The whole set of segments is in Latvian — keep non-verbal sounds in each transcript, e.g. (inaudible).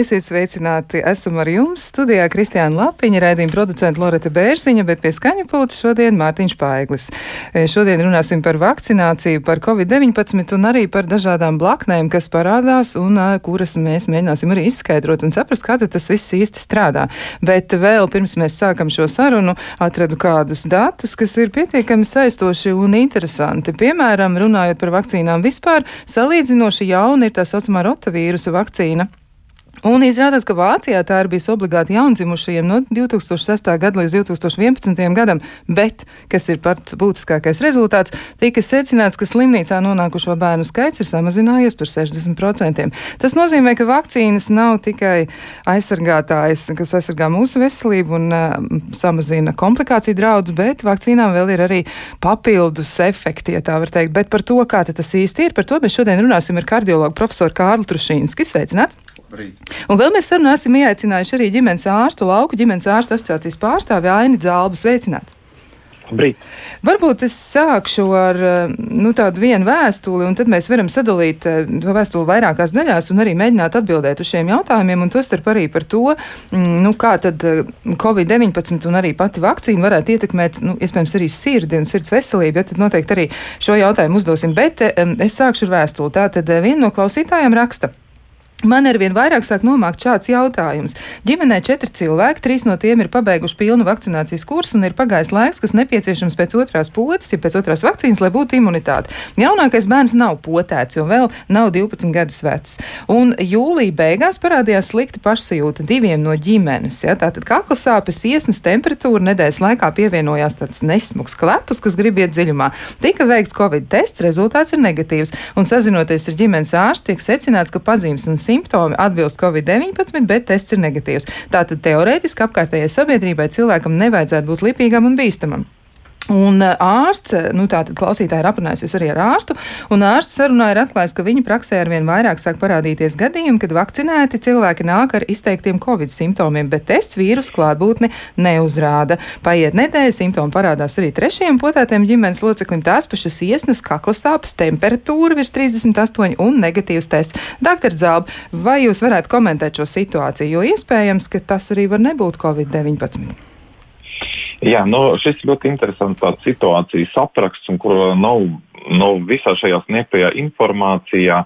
Esiet sveicināti! Esam ar jums studijā Kristiāna Lapiņa, raidījuma producenta Loreta Bērziņa, bet pie skaņa pulta šodien Mārtiņš Paiglis. E, šodien runāsim par vakcināciju, par Covid-19 un arī par dažādām blaknēm, kas parādās un kuras mēs mēģināsim arī izskaidrot un saprast, kā tas viss īsti strādā. Bet vēl pirms mēs sākam šo sarunu, atradu kādus datus, kas ir pietiekami saistoši un interesanti. Piemēram, runājot par vakcīnām vispār, salīdzinoši jauna ir tā saucamā rotavīrusa vakcīna Un izrādās, ka Vācijā tā ir bijusi obligāti jaundzimušajiem no 2006. gada līdz 2011. gadam, bet, kas ir pats būtiskākais rezultāts, tika secināts, ka slimnīcā nonākušo bērnu skaits ir samazinājies par 60%. Tas nozīmē, ka vakcīnas nav tikai aizsargātājs, kas aizsargā mūsu veselību un uh, samazina komplikāciju draudz, bet vakcīnām vēl ir arī papildus efekti, ja tā var teikt. Bet par to, kā tas īsti ir, par to mēs šodien runāsim ar kardiologu profesoru Kārlu Trušīnski. Sveicināts! Brīd. Un vēl mēs sarunā esam ieaicinājuši arī ģimenes ārstu, lauku ģimenes ārstu asociācijas pārstāvi Aini Dzālbu. Sveicināt! Brīd. Varbūt es sākšu ar nu, tādu vienu vēstuli, un tad mēs varam sadalīt eh, to vēstuli vairākās daļās un arī mēģināt atbildēt uz šiem jautājumiem, un tostarp arī par to, mm, nu, kā tad eh, Covid-19 un arī pati vakcīna varētu ietekmēt, nu, iespējams, arī sirdi un sirds veselību, ja tad noteikti arī šo jautājumu uzdosim. Bet es sākšu ar vēstuli. Tātad viena no klausītājiem raksta. Man ar vien vairāk sāk nomākt šāds jautājums. Ģimenē četri cilvēki, trīs no tiem ir pabeiguši pilnu vakcinācijas kursu un ir pagājis laiks, kas nepieciešams pēc otrās potes, ja pēc otrās vakcīnas, lai būtu imunitāte. Jaunākais bērns nav potēts, jo vēl nav 12 gadus vecs. Un jūlija beigās parādījās slikta pašsajūta diviem no ģimenes. Ja? Tātad kakla sāpes, iesnas temperatūra nedēļas laikā pievienojās tāds nesmugs klepus, kas grib iet dziļumā. Tika veikts Covid tests, rezultāts ir negatīvs. Un sazinoties ar ģimenes ārstu, tiek secināts, ka pazīmes un simptomi atbilst Covid-19, bet tests ir negatīvs. Tātad teorētiski apkārtējai sabiedrībai cilvēkam nevajadzētu būt lipīgam un bīstamam. Un ārsts, nu tātad klausītāji ir aprunājusies arī ar ārstu, un ārsts sarunā ir atklājis, ka viņa praksē arvien vairāk sāk parādīties gadījumi, kad vakcinēti cilvēki nāk ar izteiktiem covid simptomiem, bet tests vīrusu klātbūtni neuzrāda. Paiet nedēļa, simptomi parādās arī trešajam potētiem ģimenes loceklim, tās pašas iesnas, kakla sāpes, temperatūra virs 38 un negatīvs tests. Doktor Zalba, vai jūs varētu komentēt šo situāciju, jo iespējams, ka tas arī var nebūt covid-19? Jā, nu, šis ļoti interesants situācijas apraksts, kur nav nu, visā šajā sniegtajā informācijā.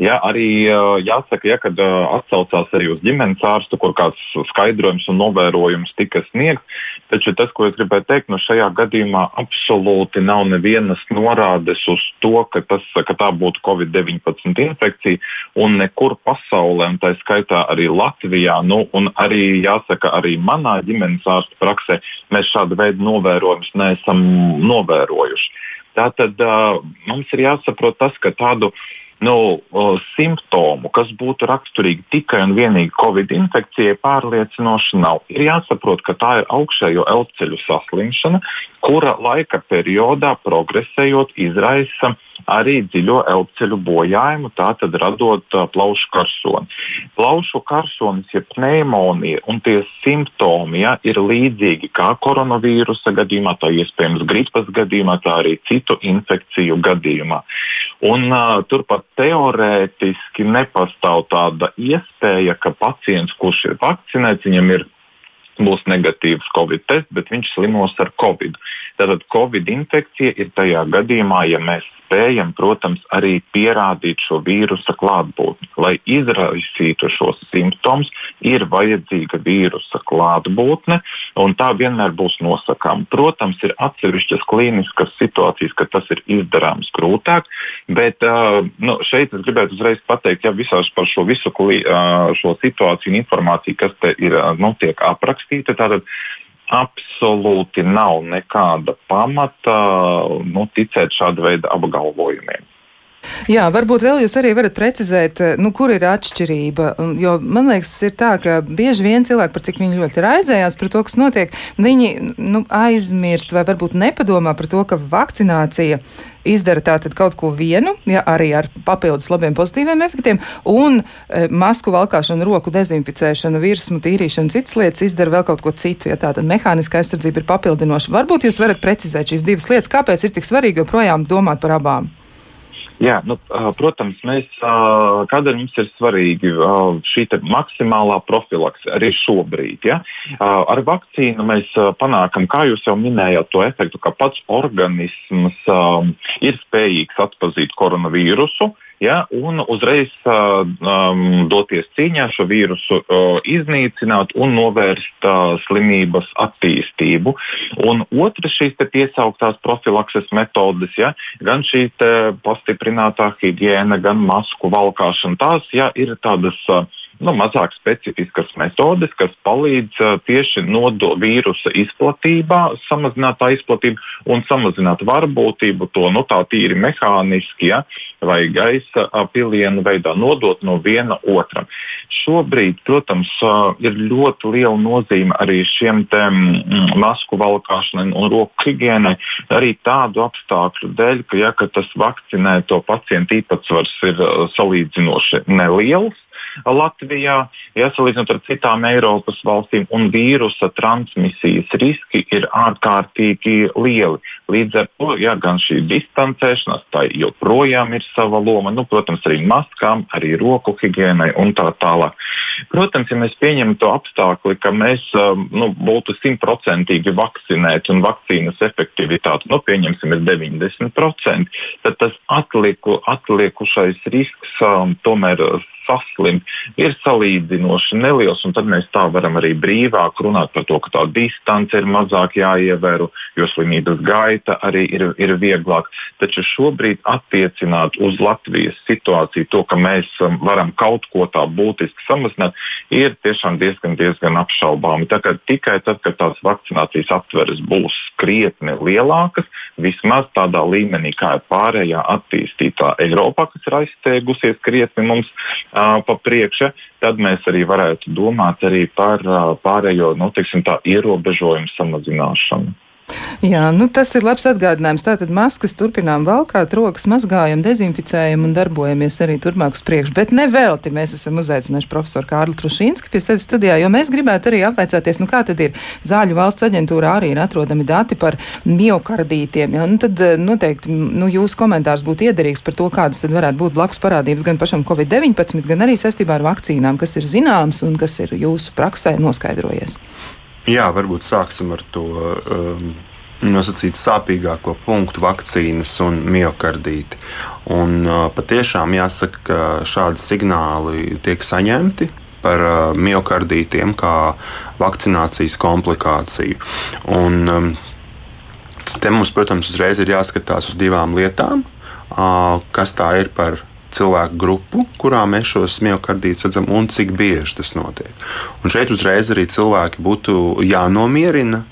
Ja, arī jāsaka, ja, kad atsaucās arī uz ģimenes ārstu, kur kāds skaidrojums un novērojums tika sniegts, taču tas, ko es gribēju teikt, nu šajā gadījumā absolūti nav nevienas norādes uz to, ka, tas, ka tā būtu Covid-19 infekcija, un nekur pasaulē, un tā skaitā arī Latvijā, nu, un arī jāsaka, arī manā ģimenes ārsta praksē, mēs šādu veidu novērojumus neesam novērojuši. Tātad uh, mums ir jāsaprot tas, ka tādu nu, uh, simptomu, kas būtu raksturīgi tikai un vienīgi covid infekcijai, pārliecinoši nav. Ir jāsaprot, ka tā ir augšējo elpoceļu saslimšana, kura laika periodā progresējot izraisa arī dziļo elpoceļu bojājumu, tātad radot uh, plaušu karsoni. Plaušu karsonis, ja pneimonija un tie simptomi ja, ir līdzīgi kā koronavīrusa gadījumā, tā iespējams gripas gadījumā, tā arī citu infekciju gadījumā. Un, uh, turpat teorētiski nepastāv tāda iespēja, ka pacients, kurš ir vakcinēts, viņam ir būs negatīvs covid tests, bet viņš slimos ar covid. Tātad covid infekcija ir tajā gadījumā, ja mēs spējam, protams, arī pierādīt šo vīrusa klātbūtni. Lai izraisītu šos simptomus, ir vajadzīga vīrusa klātbūtne, un tā vienmēr būs nosakāma. Protams, ir atsevišķas klīniskas situācijas, kad tas ir izdarāms grūtāk, bet uh, nu, šeit es gribētu uzreiz pateikt, ja visās par šo visu uh, šo situāciju un informāciju, kas te ir uh, nu, tiek aprakstīta, tātad absolūti nav nekāda pamata nu, ticēt šāda veida apgalvojumiem. Jā, varbūt vēl jūs arī varat precizēt, nu, kur ir atšķirība. Jo man liekas, ir tā, ka bieži vien cilvēki, par cik viņi ļoti raizējās par to, kas notiek, viņi nu, aizmirst vai varbūt nepadomā par to, ka vakcinācija izdara tātad kaut ko vienu, ja, arī ar papildus labiem pozitīviem efektiem, un e, masku valkāšanu, roku dezinficēšanu, virsmu tīrīšanu, citas lietas izdara vēl kaut ko citu, ja tātad mehāniskā aizsardzība ir papildinoša. Varbūt jūs varat precizēt šīs divas lietas, kāpēc ir tik svarīgi joprojām domāt par abām? Jā, nu, protams, mēs, kādēļ mums ir svarīgi šī maksimālā profilakse arī šobrīd. Ja? Ar vakcīnu mēs panākam, kā jūs jau minējāt, to efektu, ka pats organisms ir spējīgs atpazīt koronavīrusu ja, un uzreiz um, doties cīņā šo vīrusu, uh, iznīcināt un novērst uh, slimības attīstību. Un otrs šīs piesauktās profilakses metodes, ja, gan šī pastiprinātā higiēna, gan masku valkāšana, tās ja, ir tādas. Uh, nu, mazāk specifiskas metodes, kas palīdz uh, tieši no vīrusa izplatībā, samazināt tā izplatību un samazināt varbūtību to nu, tā tīri mehāniski ja, vai gaisa pilienu veidā nodot no viena otram. Šobrīd, protams, uh, ir ļoti liela nozīme arī šiem te, mm, masku valkāšanai un roku higiēnai, arī tādu apstākļu dēļ, ka, ja, ka tas vakcinēto pacientu īpatsvars ir uh, salīdzinoši neliels Latvijā, ja salīdzinot ar citām Eiropas valstīm, un vīrusa transmisijas riski ir ārkārtīgi lieli. Līdz ar to ja, gan šī distancēšanās, tā joprojām ir sava loma, nu, protams, arī maskām, arī roku higiēnai un tā tālāk. Protams, ja mēs pieņemam to apstākli, ka mēs um, nu, būtu simtprocentīgi vakcinēti un vakcīnas efektivitāte, nu, pieņemsim, ir 90%, tad tas atlieku, atliekušais risks um, tomēr saslimt, ir salīdzinoši neliels. Tad mēs tā varam arī brīvāk runāt par to, ka tā distance ir mazāk jāievēro, jo slimības gaita arī ir, ir vieglāk. Taču šobrīd attiecināt uz Latvijas situāciju to, ka mēs um, varam kaut ko tā būtiski samazināt, ir tiešām diezgan, diezgan apšaubāmi. Tikai tad, kad tās vakcinācijas aptveres būs krietni lielākas, vismaz tādā līmenī, kā ir pārējā attīstītā Eiropā, kas ir aizsteigusies krietni mums pa priekšu, tad mēs arī varētu domāt arī par pārējo nu, tiksim, tā, ierobežojumu samazināšanu. Jā, nu tas ir labs atgādinājums. Tātad maskas turpinām valkāt, rokas mazgājam, dezinficējam un darbojamies arī turpmāk uz priekšu. Bet nevelti mēs esam uzaicinājuši profesoru Kārlu Trušīnski pie sevis studijā, jo mēs gribētu arī apvaicāties, nu kā tad ir. Zāļu valsts aģentūrā arī ir atrodami dati par miokardītiem. Ja? Nu, tad eh, noteikti nu, jūsu komentārs būtu iederīgs par to, kādas tad varētu būt blakus parādības gan pašam Covid-19, gan arī saistībā ar vakcīnām, kas ir zināms un kas ir jūsu praksē noskaidrojies. Jā, varbūt sāksim ar to um, nosacīt sāpīgāko punktu - vakcīnas un miocardīti. Un, patiešām jāsaka, ka šādi signāli tiek saņemti par miocardītiem kā vakcinācijas komplikāciju. Un, te mums, protams, uzreiz ir jāskatās uz divām lietām, kas tā ir par cilvēku grupu, kurā mēs šos miocardītus redzam, un cik bieži tas notiek. Un šeit uzreiz arī cilvēki būtu jānomierina,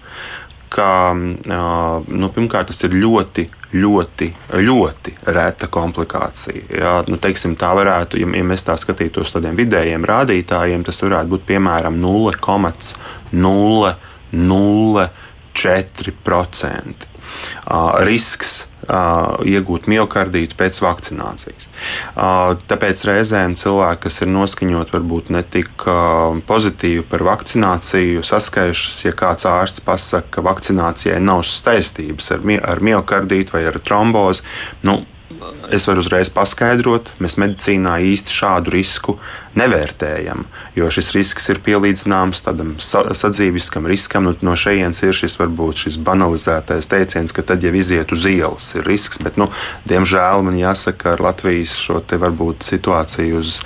ka nu, pirmkārt tas ir ļoti, ļoti, ļoti reta komplikācija. Jā, nu, teiksim, tā varētu, ja, ja mēs tā skatītos tādiem vidējiem rādītājiem, tas varētu būt piemēram 0,004% risks iegūt miocardītu pēc vakcinācijas. Tāpēc reizēm cilvēki, kas ir noskaņoti varbūt ne tik pozitīvi par vakcināciju, saskaišas, ja kāds ārsts pasaka, ka vakcinācijai nav saistības ar, ar miocardītu vai ar trombozi. Nu, es varu uzreiz paskaidrot, mēs medicīnā īsti šādu risku nevērtējam, jo šis risks ir pielīdzināms tādam sadzīviskam riskam. Nu, no šejienes ir šis varbūt šis banalizētais teiciens, ka tad jau iziet uz ielas ir risks, bet, nu, diemžēl man jāsaka, ar Latvijas šo te varbūt situāciju uz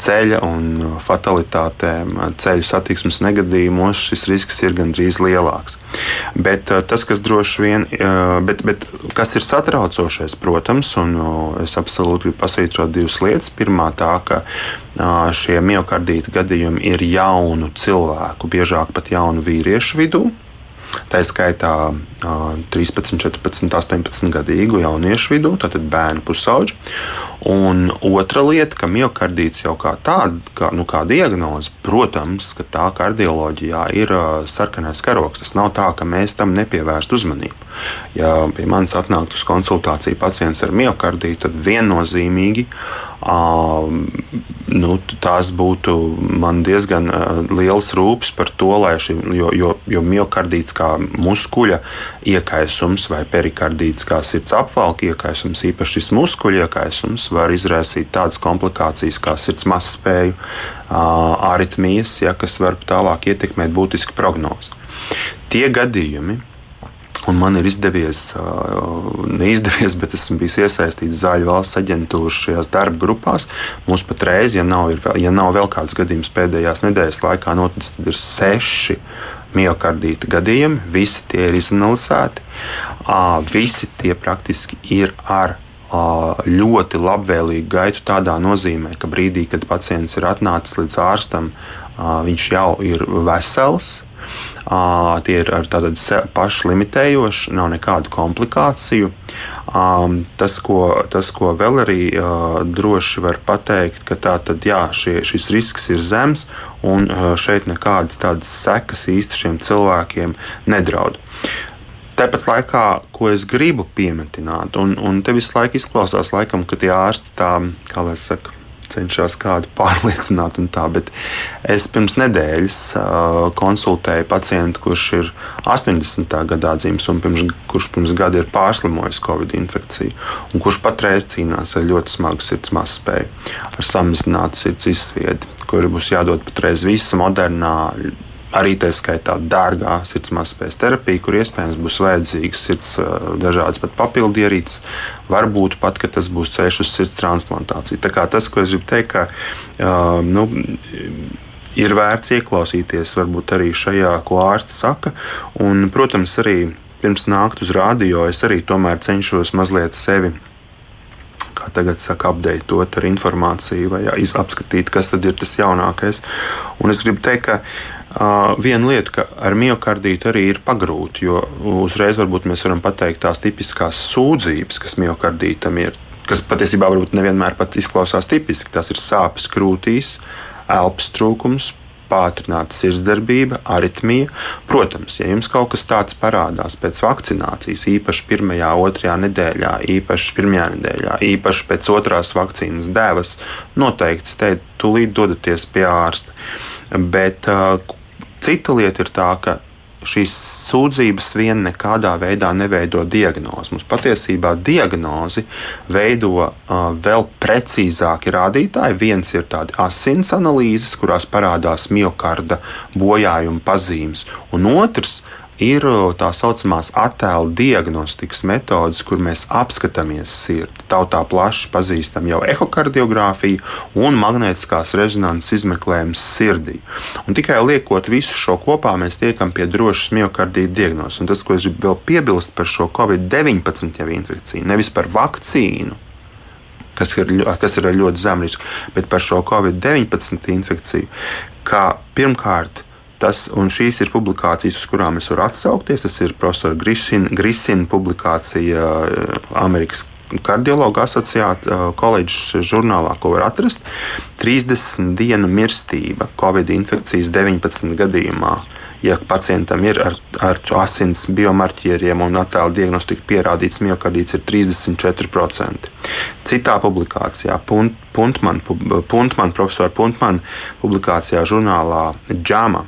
ceļa un fatalitātēm, ceļu satiksmes negadījumos šis risks ir gandrīz lielāks. Bet tas, kas droši vien, bet, bet kas ir satraucošais, protams, un es absolūti gribu pasvītrot divas lietas. Pirmā tā, ka šie miocardīta gadījumi ir jaunu cilvēku, biežāk pat jaunu vīriešu vidū. Tā skaitā 13, 14, 18 gadīgu jauniešu vidū, tātad bērnu pusauģi. Un otra lieta, ka miocardīts jau kā tāda, kā, nu, kā diagnoze, protams, ka tā kardioloģijā ir sarkanais karoks. Tas nav tā, ka mēs tam nepievērstu uzmanību. Ja pie manis atnāktu uz konsultāciju pacients ar miocardītu, tad viennozīmīgi nu, tās būtu man diezgan liels rūpes par to, šī, jo, jo, jo miocardīts kā muskuļa iekaisums vai perikardīts kā sirds apvalka iekaisums, īpaši šis muskuļa iekaisums, var izraisīt tādas komplikācijas kā sirds mazspēju, aritmijas, ja, kas var tālāk ietekmēt būtiski prognozi. Tie gadījumi, Un man ir izdevies, neizdevies, bet esmu bijis iesaistīts Zāļu valsts aģentūras šajās darba grupās. Mums patreiz, ja nav, ir, ja nav vēl kāds gadījums pēdējās nedēļas laikā noticis, tad ir seši miocardīta gadījumi. Visi tie ir izanalizēti. Visi tie praktiski ir ar ļoti labvēlīgu gaitu tādā nozīmē, ka brīdī, kad pacients ir atnācis līdz ārstam, viņš jau ir vesels Tie ir pašu limitējošu, nav nekādu komplikāciju. Tas, ko, tas, ko vēl arī droši var pateikt, ka tā tad, jā, šie, šis risks ir zems un šeit nekādas tādas sekas īsti šiem cilvēkiem nedraud. Tāpat laikā, ko es gribu piemetināt, un, un te visu laiku izklausās, laikam, ka tie ārsti tā, kā lai saka, cenšas kādu (laughs) pārliecināt. Tā, bet es pirms nedēļas uh, konsultēju pacientu, kurš ir 80. gadā dzimis un pirms, kurš pirms gada ir pārslimojis Covid infekciju, un kurš patreiz cīnās ar ļoti smagu sirds mazspēju, ar samazinātu sirds izsviedi, kur būs jādod patreiz visa modernā arī tā skaitā dārgā sirdsmazspējas terapija, kur iespējams būs vajadzīgs sirds dažādas pat papildu ierīces. Varbūt pat, tas būs ceļš uz sirds transplantāciju. Tā kā tas, ko es gribu teikt, ka nu, ir vērts ieklausīties varbūt arī šajā, ko ārsts saka. Un, protams, arī pirms nākt uz rādio, es arī tomēr cenšos mazliet sevi kā tagad saka, apdeitot ar informāciju vai apskatīt, kas tad ir tas jaunākais. Un es gribu teikt, ka viena lieta, ka ar miocardītu arī ir pagrūti, jo uzreiz varbūt mēs varam pateikt tās tipiskās sūdzības, kas miocardītam ir, kas patiesībā varbūt nevienmēr pat izklausās tipiski. Tas ir sāpes krūtīs, elpas trūkums, pātrināta sirdsdarbība, aritmija. Protams, ja jums kaut kas tāds parādās pēc vakcinācijas, īpaši pirmajā, otrajā nedēļā, īpaši pirmajā nedēļā, īpaši pēc otrās vakcīnas devas, noteikti steidz, tūlīt dodaties pie ārsta. Bet uh, Cita lieta ir tā, ka šīs sūdzības vien nekādā veidā neveido diagnozi. Mums patiesībā diagnozi veido uh, vēl precīzāki rādītāji. Viens ir tādi asins analīzes, kurās parādās miocarda bojājuma pazīmes, un otrs ir ir tā saucamās attēlu diagnostikas metodes, kur mēs apskatāmies sirdi. Tautā plaši pazīstam jau ehokardiogrāfiju un magnētiskās rezonanses izmeklējums sirdī. Un tikai liekot visu šo kopā, mēs tiekam pie drošas miocardīta diagnozes. Un tas, ko es gribu vēl piebilst par šo Covid-19 infekciju, nevis par vakcīnu, kas ir, kas ir ļoti zemu risku, bet par šo Covid-19 infekciju, kā pirmkārt Tas, šīs ir publikācijas, uz kurām es varu atsaukties. Tas ir profesora Grisina, Grisina publikācija eh, Amerikas kardiologu asociācijā eh, koledžas žurnālā, ko var atrast. 30 dienu mirstība Covid infekcijas 19 gadījumā. Ja pacientam ir ar, ar asins biomarķieriem un attēlu diagnostiku pierādīts miocardīts, ir 34%. Citā publikācijā, Puntman, Puntman profesora Puntman publikācijā žurnālā JAMA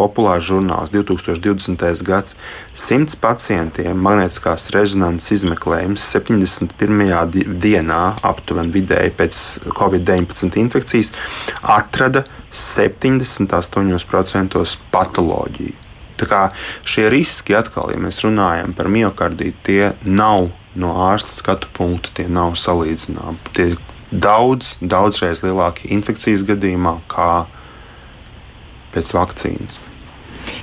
populārs žurnāls 2020. gads 100 pacientiem magnētiskās rezonanses izmeklējums 71. dienā, aptuveni vidēji pēc Covid-19 infekcijas, atrada 78% patoloģiju. Tā kā šie riski atkal, ja mēs runājam par miocardītu, tie nav no ārsta skatu punkta, tie nav salīdzināmi. Tie daudz, daudzreiz lielāki infekcijas gadījumā, kā pēc vakcīnas.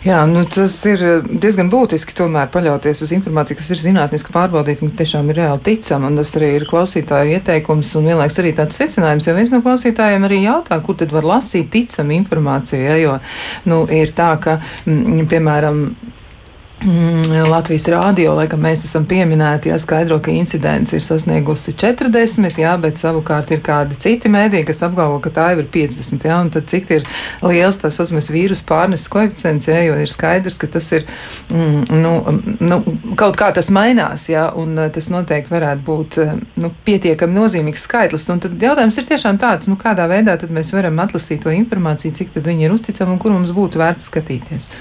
Jā, nu, tas ir eh, diezgan būtiski tomēr paļauties uz informāciju, kas ir zinātniski pārbaudīta un tiešām ir reāli ticama. Un tas arī ir klausītāju ieteikums un vienlaiks arī tāds secinājums, jo viens no klausītājiem arī jautā, kur tad var lasīt ticamu informāciju, ja, jo, nu, ir tā, ka, m, mm, piemēram, Latvijas rādio, laikam mēs esam pieminēti, ja skaidro, ka incidents ir sasniegusi 40, jā, bet savukārt ir kādi citi mēdī, kas apgalvo, ka tā jau ir 50, jā, un tad cik ir liels tas osmas vīrus pārneses koeficients, jā, jo ir skaidrs, ka tas ir, mm, nu, nu, kaut kā tas mainās, jā, un eh, tas noteikti varētu būt, eh, nu, pietiekami nozīmīgs skaitlis, un tad jautājums ir tiešām tāds, nu, kādā veidā tad mēs varam atlasīt to informāciju, cik tad viņi ir uzticami un kur mums būtu vērts skatīties.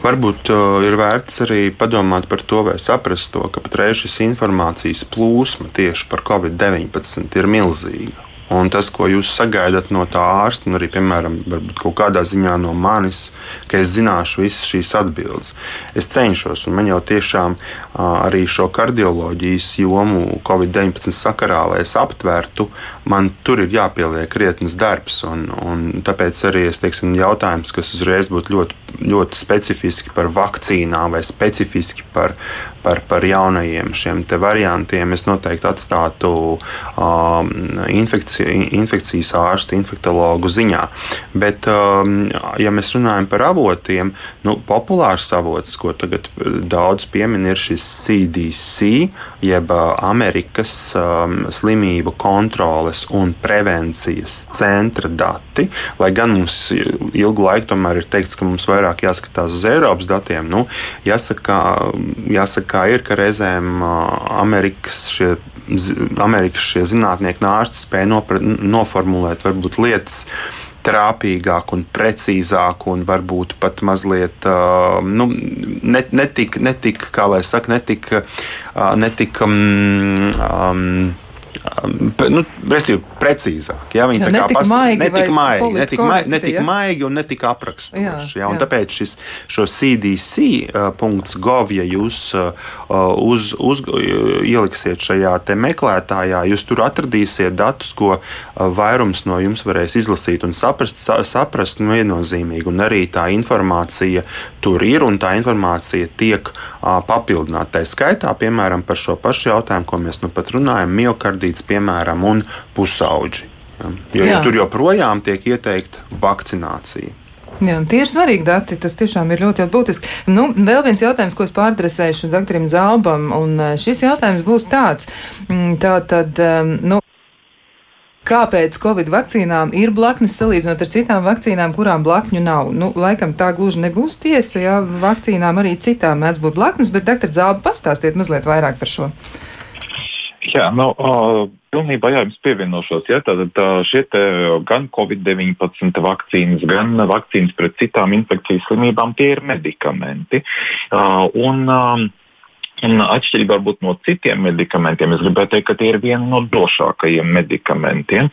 Varbūt uh, ir vērts vērts arī padomāt par to, vai saprast to, ka patreiz šis informācijas plūsma tieši par Covid-19 ir milzīga. Un tas, ko jūs sagaidat no tā ārsta, un arī, piemēram, kaut kādā ziņā no manis, ka es zināšu visas šīs atbildes. Es cenšos, un man jau tiešām arī šo kardioloģijas jomu Covid-19 sakarā, lai es aptvertu, man tur ir jāpieliek krietnes darbs. Un, un tāpēc arī es teiksim, jautājums, kas uzreiz būtu ļoti, ļoti specifiski par vakcīnām vai specifiski par, par, par jaunajiem šiem variantiem, es noteikti atstātu um, infekci, infekcijas ārstu, infektuologu ziņā. Bet, um, ja mēs runājam par avotiem, nu, populārs avots, ko tagad daudz piemin, ir šis CDC, jeb uh, Amerikas um, slimību kontroles un prevencijas centra dati. Lai gan mums ilgu laiku tomēr ir teikts, ka mums vairāk jāskatās uz Eiropas datiem, nu, jāsaka, jāsaka kā ir, ka reizēm Amerikas šie, Amerikas šie zinātnieki un ārsti spēja nopra, noformulēt varbūt lietas trāpīgāk un precīzāk, un varbūt pat mazliet nu, netik, netik, kā lai saka, netik, netik um, um, nu, restīvi, precīzāk. Ja? Viņi jā, tā kā pas, maigi, netika maigi, netika, maigi, netika maigi un netika aprakstoši. Ja? Un jā. tāpēc šis, šo cdc.gov, ja jūs uz, uz, ieliksiet šajā meklētājā, jūs tur atradīsiet datus, ko vairums no jums varēs izlasīt un saprast, saprast nu, viennozīmīgi. Un arī tā informācija tur ir un tā informācija tiek papildināta. Tā skaitā, piemēram, par šo pašu jautājumu, ko mēs nu pat runājam, miocardīts invalīds, piemēram, un pusauģi. Jo, jo tur joprojām tiek ieteikta vakcinācija. Jā, tie ir svarīgi dati. Tas tiešām ir ļoti, ļoti būtiski. Nu, vēl viens jautājums, ko es pārdresēšu doktoram Zalbam, un e, šis jautājums būs tāds. Mm, tā tad, nu, kāpēc Covid vakcīnām ir blaknes salīdzinot ar citām vakcīnām, kurām blakņu nav. Nu, laikam tā gluži nebūs tiesa, ja vakcīnām arī citām mēdz būt blaknes, bet doktor Zāba pastāstiet mazliet vairāk par šo. Jā, nu, uh, pilnībā jā, jums pievienošos. Ja, tad, uh, šie gan Covid-19 vakcīnas, gan vakcīnas pret citām infekcijas slimībām, tie ir medikamenti. Uh, un, uh, Un atšķirībā no citiem medikamentiem, es gribētu teikt, ka tie ir vieni no drošākajiem medikamentiem.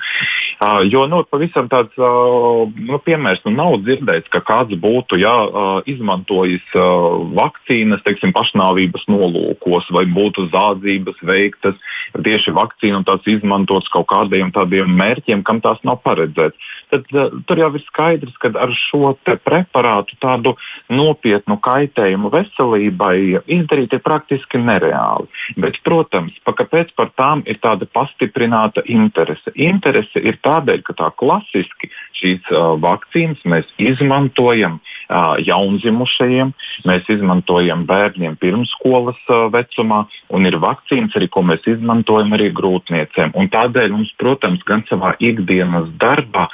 Uh, jo nu, pavisam tāds uh, nu, piemērs nu, nav dzirdēts, ka kāds būtu jā, uh, izmantojis vakcīnas teiksim, pašnāvības nolūkos vai būtu zādzības veiktas tieši vakcīnu tās izmantotas kaut kādiem tādiem mērķiem, kam tās nav paredzēts. Tad tur jau ir skaidrs, ka ar šo preparātu tādu nopietnu kaitējumu veselībai izdarīt ir praktiski praktiski nereāli. Bet, protams, pa, kāpēc par tām ir tāda pastiprināta interese? Interese ir tādēļ, ka tā klasiski šīs uh, vakcīnas mēs izmantojam uh, jaundzimušajiem, mēs izmantojam bērniem pirmsskolas uh, vecumā, un ir vakcīnas arī, ko mēs izmantojam arī grūtniecēm. Un tādēļ mums, protams, gan savā ikdienas darbā,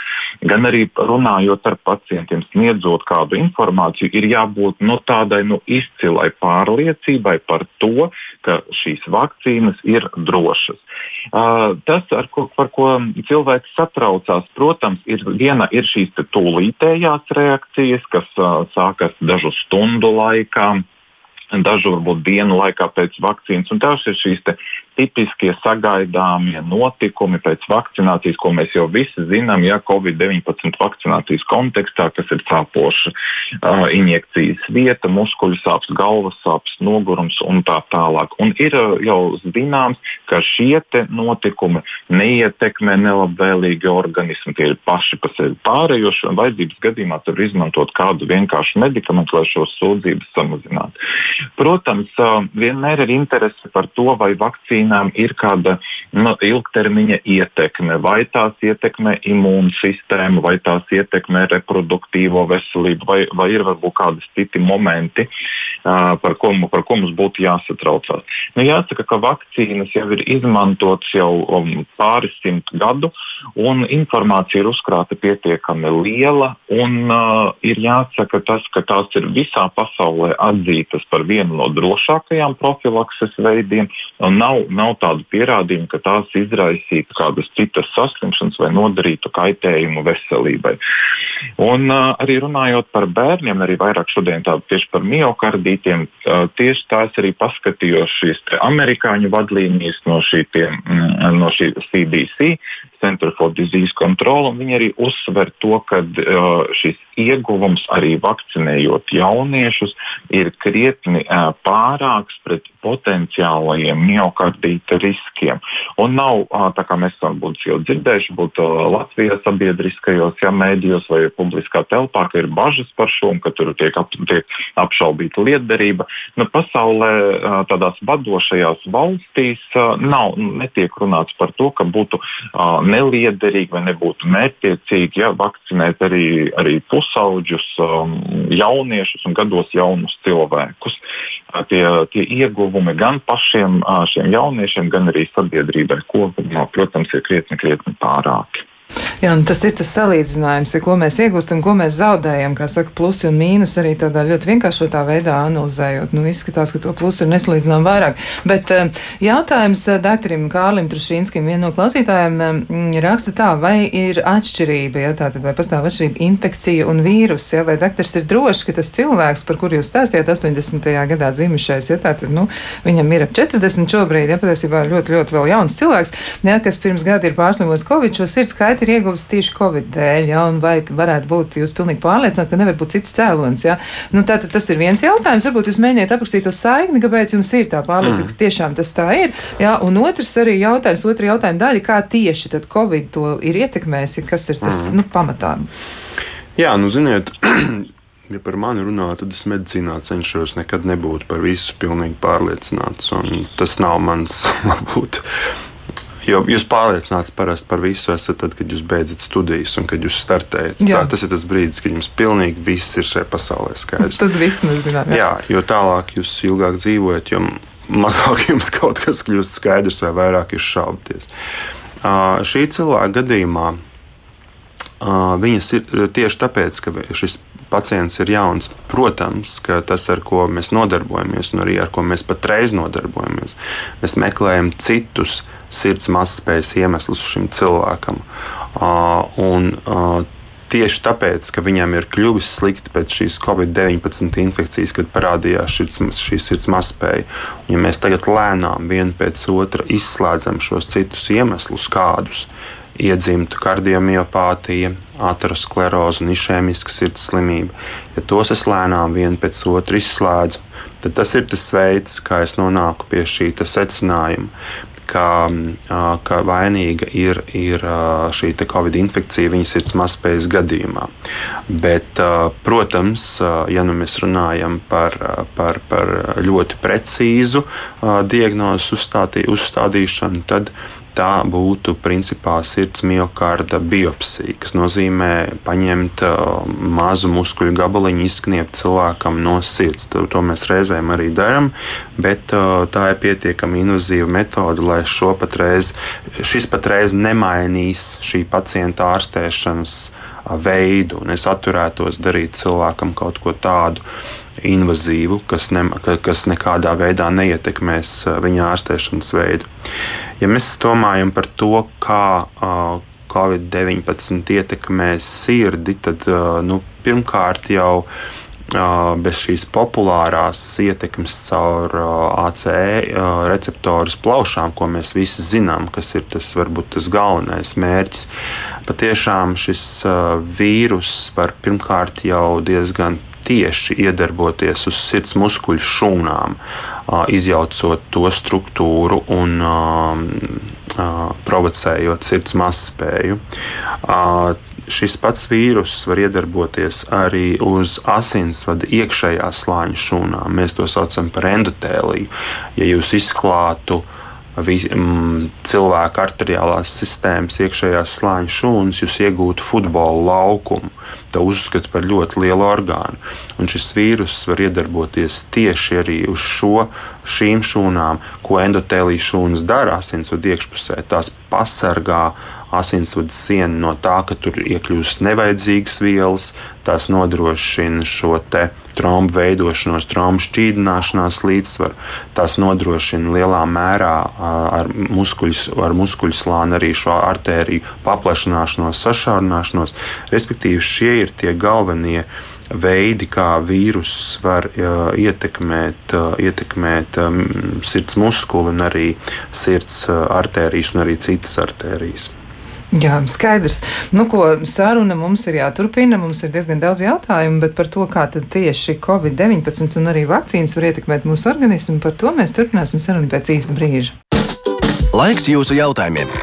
gan arī runājot ar pacientiem, sniedzot kādu informāciju, ir jābūt nu, tādai nu, izcilai pārliecībai par to, ka šīs vakcīnas ir drošas. Uh, tas, ko, par ko cilvēks satraucās, protams, ir viena ir šīs tūlītējās reakcijas, kas sākas dažu stundu laikā dažu varbūt dienu laikā pēc vakcīnas. Un tās ir šīs tipiskie sagaidāmie notikumi pēc vakcinācijas, ko mēs jau visi zinām, ja Covid-19 vakcinācijas kontekstā, kas ir cāpoša uh, injekcijas vieta, muskuļu sāpes, galvas sāpes, nogurums un tā tālāk. Un ir uh, jau zināms, ka šie notikumi neietekmē nelabvēlīgi organismu. Tie ir paši pa sevi pārējoši, un vajadzības gadījumā var izmantot kādu vienkāršu medikamentu, lai šos sūdzības samazinātu. Protams, uh, vienmēr ir interese par to, vai vakcīna vakcīnām ir kāda nu, ilgtermiņa ietekme, vai tās ietekmē imūnsistēmu, vai tās ietekmē reproduktīvo veselību, vai, vai ir varbūt kādi citi momenti, uh, par, ko, par ko mums būtu jāsatraucās. Nu, jāsaka, ka vakcīnas jau ir izmantotas jau um, pāris simt gadu, un informācija ir uzkrāta pietiekami liela. Un, uh, ir jāsaka tas, ka tās ir visā pasaulē atzītas par vienu no drošākajām profilakses veidiem. Nav, nav tādu pierādījumu, ka tās izraisītu kādas citas saslimšanas vai nodarītu kaitējumu veselībai. Un, uh, arī runājot par bērniem, arī vairāk šodien tieši par miocardītiem, uh, tieši tās arī paskatījos šīs amerikāņu vadlīnijas no šī, tie, mm, no šī CDC, Center for Disease Control, un viņi arī uzsver to, ka uh, šis ieguvums arī vakcinējot jauniešus ir krietni uh, pārāks pret potenciālajiem miocardīta riskiem. Un nav, uh, tā kā mēs varbūt jau dzirdējuši, būt uh, Latvijas sabiedriskajos ja, mēdījos vai publiskā telpā, ka ir bažas par šo un ka tur tiek, ap, tiek apšaubīta lietderība. Nu, pasaulē uh, tādās vadošajās valstīs uh, nav, netiek runāts par to, ka būtu neliederīgi vai nebūtu mērķiecīgi ja, vakcinēt arī, arī pusauģus, um, jauniešus un gados jaunus cilvēkus. Uh, tie, tie ieguvumi gan pašiem uh, šiem jauniešiem, gan arī sabiedrībai kopumā, protams, ir krietni, krietni pārāki. Jā, tas ir tas salīdzinājums, ko mēs iegūstam, ko mēs zaudējam, kā saka, plusi un mīnus arī tādā ļoti vienkāršotā veidā analizējot. Nu, izskatās, ka to plusu ir nesalīdzinām vairāk. Bet eh, jautājums eh, doktorim Kārlim Trušīnskim, viena no klausītājiem, eh, raksta tā, vai ir atšķirība, ja tātad vai pastāv atšķirība infekcija un vīrus, ja, vai doktors ir drošs, ka tas cilvēks, par kuru jūs stāstījāt 80. gadā dzimušais, ja tātad, nu, viņam ir ap 40 šobrīd, ja patiesībā ļoti, ļoti vēl jauns cilvēks, ja, kas pirms gada ir pārslimojis Covid, šo sirds kaiti ir ieguvis ieguvis tieši Covid dēļ, ja, un vai varētu būt jūs pilnīgi pārliecināti, ka nevar būt cits cēlonis, ja. Nu, tātad tas ir viens jautājums, varbūt jūs mēģiniet aprakstīt to saikni, kāpēc jums ir tā pārliecība, mm. ka tiešām tas tā ir, ja, un otrs arī jautājums, otra jautājuma daļa, kā tieši tad Covid to ir ietekmējis, kas ir tas, mm. nu, pamatā. Jā, nu, ziniet, (clears throat) ja par mani runā, tad es medicīnā cenšos nekad nebūt par visu pilnīgi pārliecināts. Tas nav mans, (laughs) varbūt, Jo jūs pārliecināts parasti par visu esat tad, kad jūs beidzat studijas un kad jūs startējat. Jā. Tā, tas ir tas brīdis, kad jums pilnīgi viss ir šajā pasaulē skaidrs. Tad viss nezinām. Jā. jā, jo tālāk jūs ilgāk dzīvojat, jo mazāk (laughs) jums kaut kas kļūst skaidrs vai vairāk jūs šaubaties. Uh, šī cilvēka gadījumā uh, viņas ir tieši tāpēc, ka šis pacients ir jauns. Protams, ka tas, ar ko mēs nodarbojamies, un arī ar ko mēs patreiz nodarbojamies, mēs meklējam citus uh, sirds mazspējas iemeslus šim cilvēkam. Un, Tieši tāpēc, ka viņam ir kļuvis slikti pēc šīs Covid-19 infekcijas, kad parādījās šī sirds mazspēja. Ja mēs tagad lēnām vienu pēc otra izslēdzam šos citus iemeslus, kādus iedzimtu kardiomiopātija, ateroskleroze un išēmiska sirds slimība, ja tos es lēnām vienu pēc otra izslēdzu, tad tas ir tas veids, kā es nonāku pie šī secinājuma ka, ka vainīga ir, ir šī Covid infekcija viņas sirds mazspējas gadījumā. Bet, protams, ja nu mēs runājam par, par, par ļoti precīzu diagnozu uzstādīšanu, tad tā būtu principā sirds miocarda biopsija, kas nozīmē paņemt uh, mazu muskuļu gabaliņu, izkniept cilvēkam no sirds. To, to mēs reizēm arī darām, bet uh, tā ir pietiekami invazīva metode, lai patreiz, šis patreiz nemainīs šī pacienta ārstēšanas uh, veidu, un es atturētos darīt cilvēkam kaut ko tādu invazīvu, kas, ne, kas nekādā veidā neietekmēs viņa ārstēšanas veidu. Ja mēs domājam par to, kā uh, Covid-19 ietekmēs sirdi, tad uh, nu, pirmkārt jau uh, bez šīs populārās ietekmes caur ACE receptorus plaušām, ko mēs visi zinām, kas ir tas varbūt tas galvenais mērķis. Patiešām šis vīrus var pirmkārt jau diezgan tieši iedarboties uz sirds muskuļu šūnām, izjaucot to struktūru un provocējot sirds mazspēju. Šis pats vīrus var iedarboties arī uz asinsvada iekšējā slāņa šūnām. Mēs to saucam par endotēliju. Ja jūs izklātu vi, mm, cilvēka arteriālās sistēmas iekšējās slāņu šūnas, jūs iegūtu futbola laukumu. To uzskata par ļoti lielu orgānu. Un šis vīrus var iedarboties tieši arī uz šo, šīm šūnām, ko endotēlijas šūnas dara asinsvadu iekšpusē. Tās pasargā asinsvadu sienu no tā, ka tur iekļūst nevajadzīgas vielas, tās nodrošina šo trombu veidošanos, trombu šķīdināšanās līdzsvaru. Tās nodrošina lielā mērā ar muskuļu, ar muskuļu slāni arī šo artēriju paplašināšanos, sašaurināšanos. Respektīvi, šie ir tie galvenie veidi, kā vīruss var uh, ietekmēt, uh, ietekmēt um, sirds muskuli un arī sirds uh, artērijas un arī citas artērijas. Jā, skaidrs. Nu, ko saruna mums ir jāturpina. Mums ir diezgan daudz jautājumu, bet par to, kā tieši Covid-19 un arī vakcīnas var ietekmēt mūsu organismu, par to mēs turpināsim sarunu pēc īsta brīža. Laiks jūsu jautājumiem!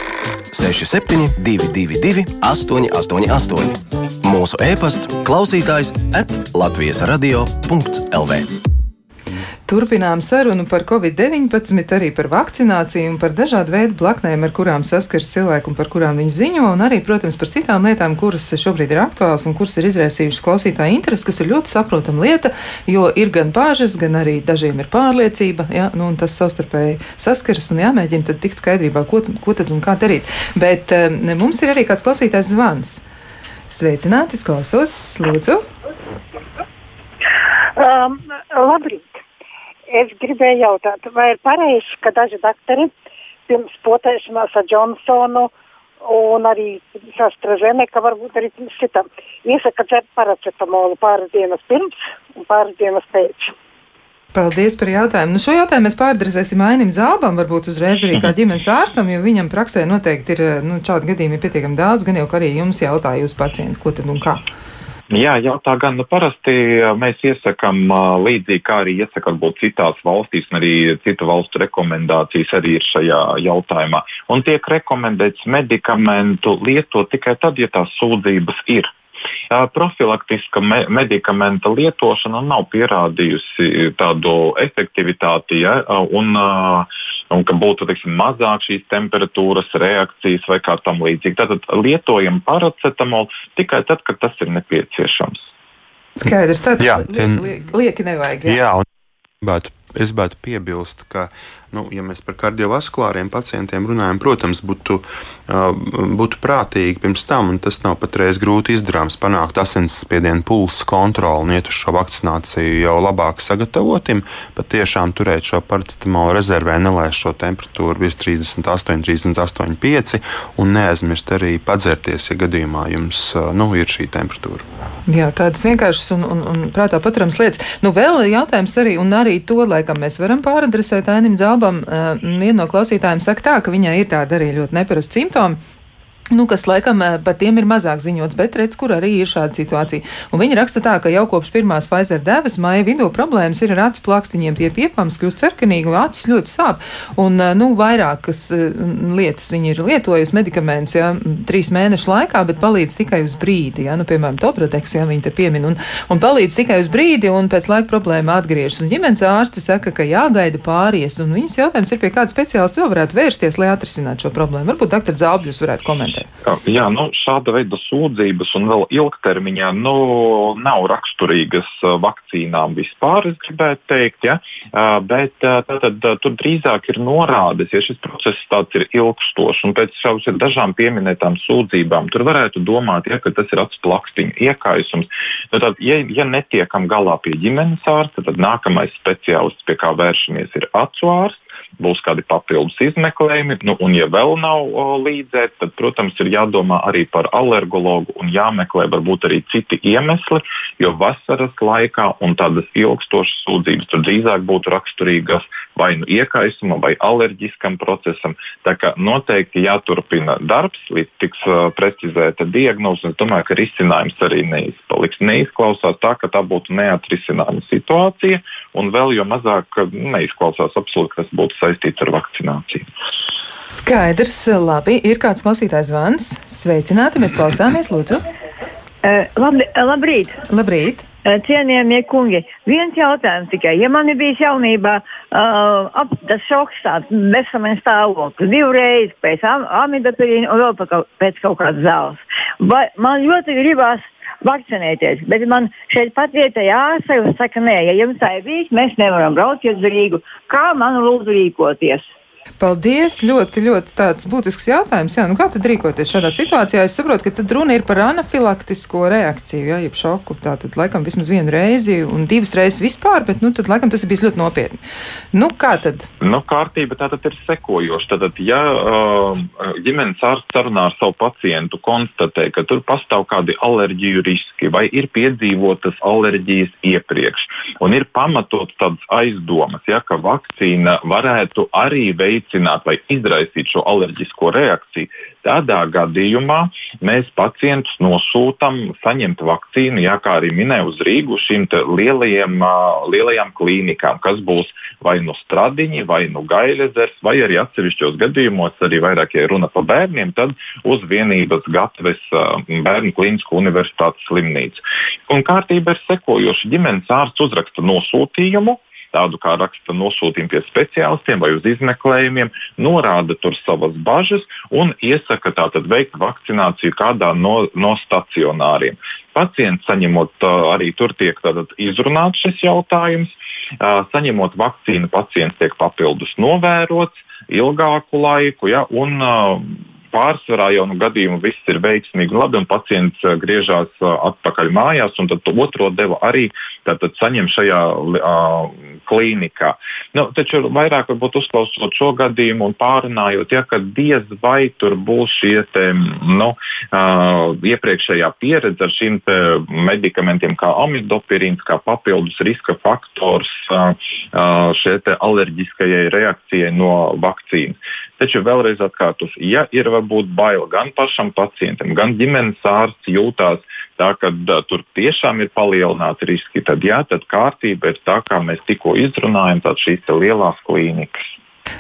6722, 888, mūsu e-pasts, klausītājs atlatvijas radio.lv. Turpinām sarunu par covid-19, arī par vakcināciju un par dažādu veidu blaknēm, ar kurām saskars cilvēki un par kurām viņi ziņo, un arī, protams, par citām lietām, kuras šobrīd ir aktuāls un kuras ir izraisījušas klausītāju interesi, kas ir ļoti saprotama lieta, jo ir gan bāžas, gan arī dažiem ir pārliecība, ja, nu, un tas savstarpēji saskaras un jāmēģina tad tikt skaidrībā, ko, ko tad un kā darīt. Bet um, mums ir arī kāds klausītājs zvans. Sveicināti, klausos, lūdzu! Um, labrīt! Es gribēju jautāt, vai ir pareizi, ka daži doktori pirms potēšanās ar Johnsonu un arī AstraZeneca, varbūt arī citam, iesaka dzert paracetamolu pāris dienas pirms un pāris dienas pēc. Paldies par jautājumu. Nu, šo jautājumu mēs pārdrezēsim Ainim Zābam, varbūt uzreiz arī kā (laughs) ģimenes ārstam, jo viņam praksē noteikti ir nu, šādi gadījumi pietiekami daudz, gan jau arī jums jautāja jūs pacienti, ko tad un kā. Jā, jautā gan. Nu, parasti mēs iesakām līdzīgi, kā arī iesaka varbūt citās valstīs, un arī citu valstu rekomendācijas arī ir šajā jautājumā. Un tiek rekomendēts medikamentu lietot tikai tad, ja tās sūdzības ir. Profilaktiska me medikamenta lietošana nav pierādījusi tādu efektivitāti, ja, un, un ka būtu teiksim, mazāk šīs temperatūras reakcijas vai kā tam līdzīgi. Tātad lietojam paracetamolu tikai tad, kad tas ir nepieciešams. Skaidrs, tad lieki nevajag. Jā, jā un es gribētu piebilst, ka nu, ja mēs par kardiovaskulāriem pacientiem runājam, protams, būtu, būtu prātīgi pirms tam, un tas nav patreiz grūti izdarāms, panākt asinsspiedienu pulsa kontroli un iet uz šo vakcināciju jau labāk sagatavotim, pat tiešām turēt šo paracetamolu rezervē, nelaist šo temperatūru virs 38, 38, 5 un neaizmirst arī padzerties, ja gadījumā jums nu, ir šī temperatūra. Jā, tādas vienkāršas un, un, un prātā paturams lietas. Nu, vēl jautājums arī, un arī to, laikam mēs varam pāradresēt Ainim Dzābam labam, uh, viena no klausītājiem saka tā, ka viņai ir tāda arī ļoti neparasta simptoma. Nu, kas laikam eh, par tiem ir mazāk ziņots, bet redz, kur arī ir šāda situācija. Un viņi raksta tā, ka jau kopš pirmās Pfizer devas maija vidū problēmas ir ar acu plakstiņiem. Tie piepams kļūst cerkanīgi un acis ļoti sāp. Un, eh, nu, vairākas eh, lietas viņi ir lietojusi medikamentus, jā, trīs mēnešu laikā, bet palīdz tikai uz brīdi, jā, nu, piemēram, Topradeks, jā, viņi te piemin, un, un palīdz tikai uz brīdi, un pēc laika problēma atgriežas. Un ģimenes ārsti saka, ka jāgaida pāries, un viņas jautājums ir, pie kāda speciālista vēl varētu vērsties, lai atrisinātu šo problēmu. Varbūt doktor Zābļus varētu komentēt komentē? Jā, nu, šāda veida sūdzības un vēl ilgtermiņā nu, nav raksturīgas vakcīnām vispār, es gribētu teikt. Ja? Bet tātad, tur drīzāk ir norādes, ja šis process ir ilgstošs un pēc šaus ir dažām pieminētām sūdzībām, tur varētu domāt, ja, ka tas ir acu plakstiņa iekaisums. Nu, tad, ja, ja netiekam galā pie ģimenes ārsta, tad nākamais speciālists, pie kā vēršamies, ir acu ārsts būs kādi papildus izmeklējumi. Nu, un, ja vēl nav o, līdzēt, tad, protams, ir jādomā arī par alergologu un jāmeklē varbūt arī citi iemesli, jo vasaras laikā un tādas ilgstošas sūdzības tur drīzāk būtu raksturīgas vai nu iekaisuma vai alerģiskam procesam. Tā kā noteikti jāturpina darbs, līdz tiks uh, precizēta diagnoze. Es domāju, ka risinājums arī neizpaliks. Neizklausās tā, ka tā būtu neatrisināma situācija, un vēl jo mazāk neizklausās absolūti, ka tas būtu saistīts ar vakcināciju. Skaidrs, labi. Ir kāds klausītājs zvans. Sveicināti, mēs klausāmies, lūdzu. Uh, labri, labrīt! Labrīt! Cienījamie kungi, viens jautājums tikai. Ja man bija jaunībā uh, ap, tas šoks, tāds veselības stāvoklis, divreiz pēc am amidapīna un vēl kaut, pēc kaut kādas zāles. Vai, man ļoti gribās vakcinēties, bet man šeit pat vietējā ārste saka, nē, ja jums tā ir bijis, mēs nevaram braukt uz Rīgu. Kā man lūdzu rīkoties? Paldies! Ļoti, ļoti tāds būtisks jautājums. Jā, nu kā tad rīkoties šādā situācijā? Es saprotu, ka tad runa ir par anafilaktisko reakciju, jā, jeb šoku. Tā tad laikam vismaz vienu reizi un divas reizes vispār, bet nu tad laikam tas ir bijis ļoti nopietni. Nu kā tad? Nu, kārtība tātad ir sekojoša. Tātad, ja uh, ģimenes ārsts sarunā ar savu pacientu konstatē, ka tur pastāv kādi alerģiju riski vai ir piedzīvotas alerģijas iepriekš, un ir pamatots tādas aizdomas, ja, ka vakcīna varētu arī veikt veicināt vai izraisīt šo alerģisko reakciju, tādā gadījumā mēs pacientus nosūtām saņemt vakcīnu, jā, kā arī minēju, uz Rīgu šīm lielajiem, lielajām klīnikām, kas būs vai nu stradiņi, vai nu gailezers, vai arī atsevišķos gadījumos, arī vairāk, ja runa par bērniem, tad uz vienības gatavs Bērnu Klinisko universitātes slimnīcu. Un kārtība ir sekojoša. Ģimenes ārsts uzraksta nosūtījumu, tādu kā raksta nosūtījumu pie speciālistiem vai uz izmeklējumiem, norāda tur savas bažas un iesaka tātad veikt vakcināciju kādā no, no stacionāriem. Pacients saņemot arī tur tiek izrunāts šis jautājums, saņemot vakcīnu, pacients tiek papildus novērots ilgāku laiku, ja, un pārsvarā jau nu gadījumu viss ir veiksmīgi un labi, un pacients griežas uh, atpakaļ mājās, un tad otro devu arī tātad, saņem šajā uh, klīnikā. Nu, taču vairāk varbūt uzklausot šo gadījumu un pārunājot, ja, ka diez vai tur būs šie te, nu, uh, iepriekšējā pieredze ar šiem medikamentiem kā amidopirīns, kā papildus riska faktors uh, uh, šai alerģiskajai reakcijai no vakcīnas. Taču vēlreiz atkārtošu, ja ir varbūt bail gan pašam pacientam, gan ģimenes ārsts jūtās tā, ka tur tiešām ir palielināti riski, tad jā, tad kārtība ir tā, kā mēs tikko izrunājam, šīs lielās klīnikas.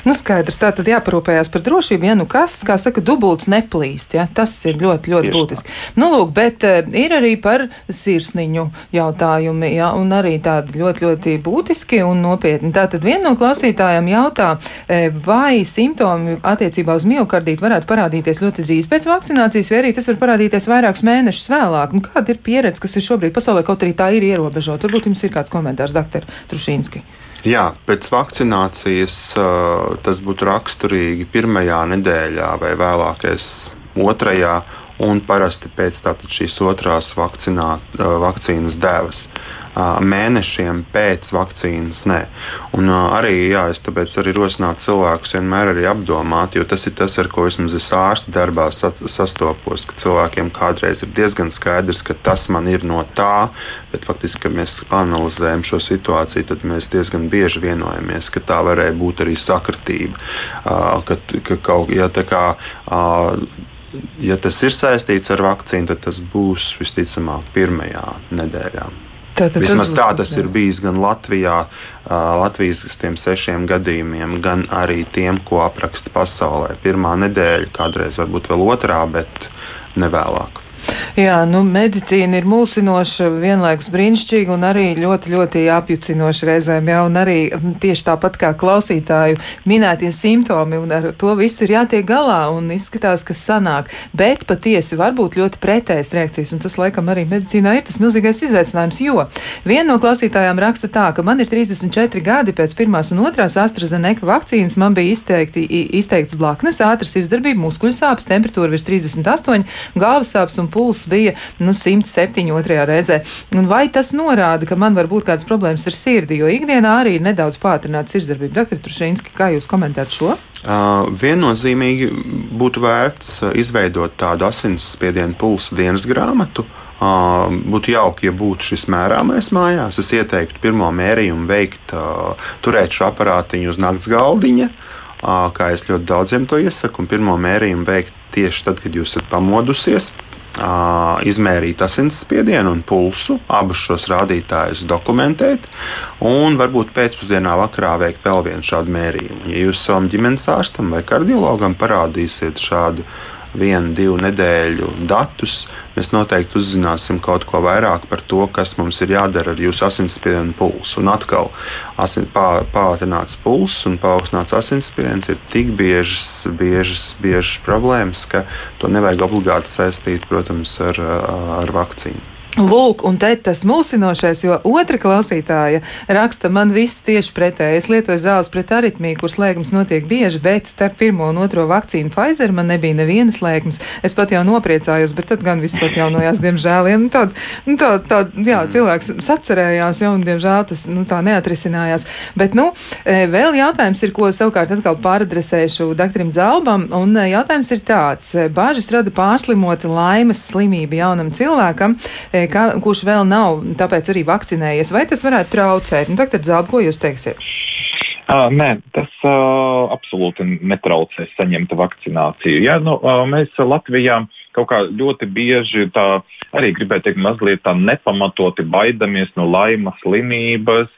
Nu, skaidrs, tā tad jāparūpējās par drošību, ja nu kas, kā saka, dubults neplīst, ja, tas ir ļoti, ļoti būtiski. Nu, lūk, bet uh, ir arī par sirsniņu jautājumi, ja, un arī tādi ļoti, ļoti būtiski un nopietni. Tātad viena no klausītājiem jautā, eh, vai simptomi attiecībā uz miokardītu varētu parādīties ļoti drīz pēc vakcinācijas, vai arī tas var parādīties vairākus mēnešus vēlāk. Nu, kāda ir pieredze, kas ir šobrīd pasaulē, kaut arī tā ir ierobežota? Varbūt jums ir kāds komentārs, doktor Trušīnski. Jā, pēc vakcinācijas tas būtu raksturīgi pirmajā nedēļā vai vēlākais otrajā, un parasti pēc šīs otrās vakcinā, vakcīnas devas mēnešiem pēc vakcīnas. Nē. Un arī, jā, es tāpēc arī rosinātu cilvēkus vienmēr arī apdomāt, jo tas ir tas, ar ko vismaz es ārsta darbā sastopos, ka cilvēkiem kādreiz ir diezgan skaidrs, ka tas man ir no tā, bet faktiski, kad mēs analizējam šo situāciju, tad mēs diezgan bieži vienojamies, ka tā varēja būt arī sakritība. Ka, ka kaut, ja, kā, ja tas ir saistīts ar vakcīnu, tad tas būs visticamāk pirmajā nedēļā. Tātad Vismaz tā tas ir bijis gan Latvijā, Latvijas sešiem gadījumiem, gan arī tiem, ko apraksta pasaulē. Pirmā nedēļa, kādreiz varbūt vēl otrā, bet ne vēlāk. Jā, nu, medicīna ir mulsinoša, vienlaikus brīnišķīga un arī ļoti, ļoti apjucinoša reizēm. Jā, un arī tieši tāpat kā klausītāju minētie simptomi, un ar to visu ir jātiek galā un izskatās, ka sanāk. Bet patiesi var būt ļoti pretējas reakcijas, un tas laikam arī medicīnā ir tas milzīgais izaicinājums, jo viena no klausītājām raksta tā, ka man ir 34 gadi pēc pirmās un otrās AstraZeneca vakcīnas, man bija izteikti, izteikts blaknes, ātras izdarbība, muskuļu sāpes, temperatūra virs 38, galvas sāpes un pulss bija nu, 107. otrajā reizē. Un vai tas norāda, ka man var būt kādas problēmas ar sirdi, jo ikdienā arī ir nedaudz pātrināta sirdsdarbība? Dr. Trušīnski, kā jūs komentētu šo? Uh, viennozīmīgi būtu vērts izveidot tādu asinsspiedienu pulsa dienas grāmatu. Uh, būtu jauki, ja būtu šis mērāmais mājās. Es ieteiktu pirmo mērījumu veikt, uh, turēt šo aparātiņu uz nakts galdiņa, uh, kā es ļoti daudziem to iesaku, un pirmo mērījumu veikt tieši tad, kad jūs esat pamodusies izmērīt asinsspiedienu un pulsu, abus šos rādītājus dokumentēt, un varbūt pēcpusdienā vakarā veikt vēl vienu šādu mērījumu. Ja jūs savam ģimenes ārstam vai kardiologam parādīsiet šādu vienu, divu nedēļu datus, mēs noteikti uzzināsim kaut ko vairāk par to, kas mums ir jādara ar jūsu asinsspiedienu pulsu. Un atkal, asin, pā, pātrināts pulss un paaugstināts asinsspiediens ir tik biežas, biežas, biežas problēmas, ka to nevajag obligāti saistīt, protams, ar, ar vakcīnu. Lūk, un te tas mulsinošais, jo otra klausītāja raksta, man viss tieši pretēji. Es lietoju zāles pret aritmiju, kuras slēgums notiek bieži, bet starp pirmo un otro vakcīnu Pfizer man nebija nevienas slēgums. Es pat jau nopriecājos, bet tad gan viss atjaunojās, diemžēl. Ja, nu, tā, nu, tā, tā, jā, cilvēks sacerējās, ja, un diemžēl tas nu, tā neatrisinājās. Bet, nu, e, vēl jautājums ir, ko savukārt atkal pāradresēšu doktoram Zalbam, un e, jautājums ir tāds. Bāžas rada pārslimota laimes slimība jaunam cilvēkam ka, kurš vēl nav tāpēc arī vakcinējies, vai tas varētu traucēt? Nu, tagad, Zāba, ko jūs teiksiet? Uh, nē, tas uh, absolūti netraucēs saņemt vakcināciju. Ja, nu, uh, mēs Latvijā kaut kā ļoti bieži tā arī gribētu teikt, mazliet tā nepamatoti baidamies no laimas slimības,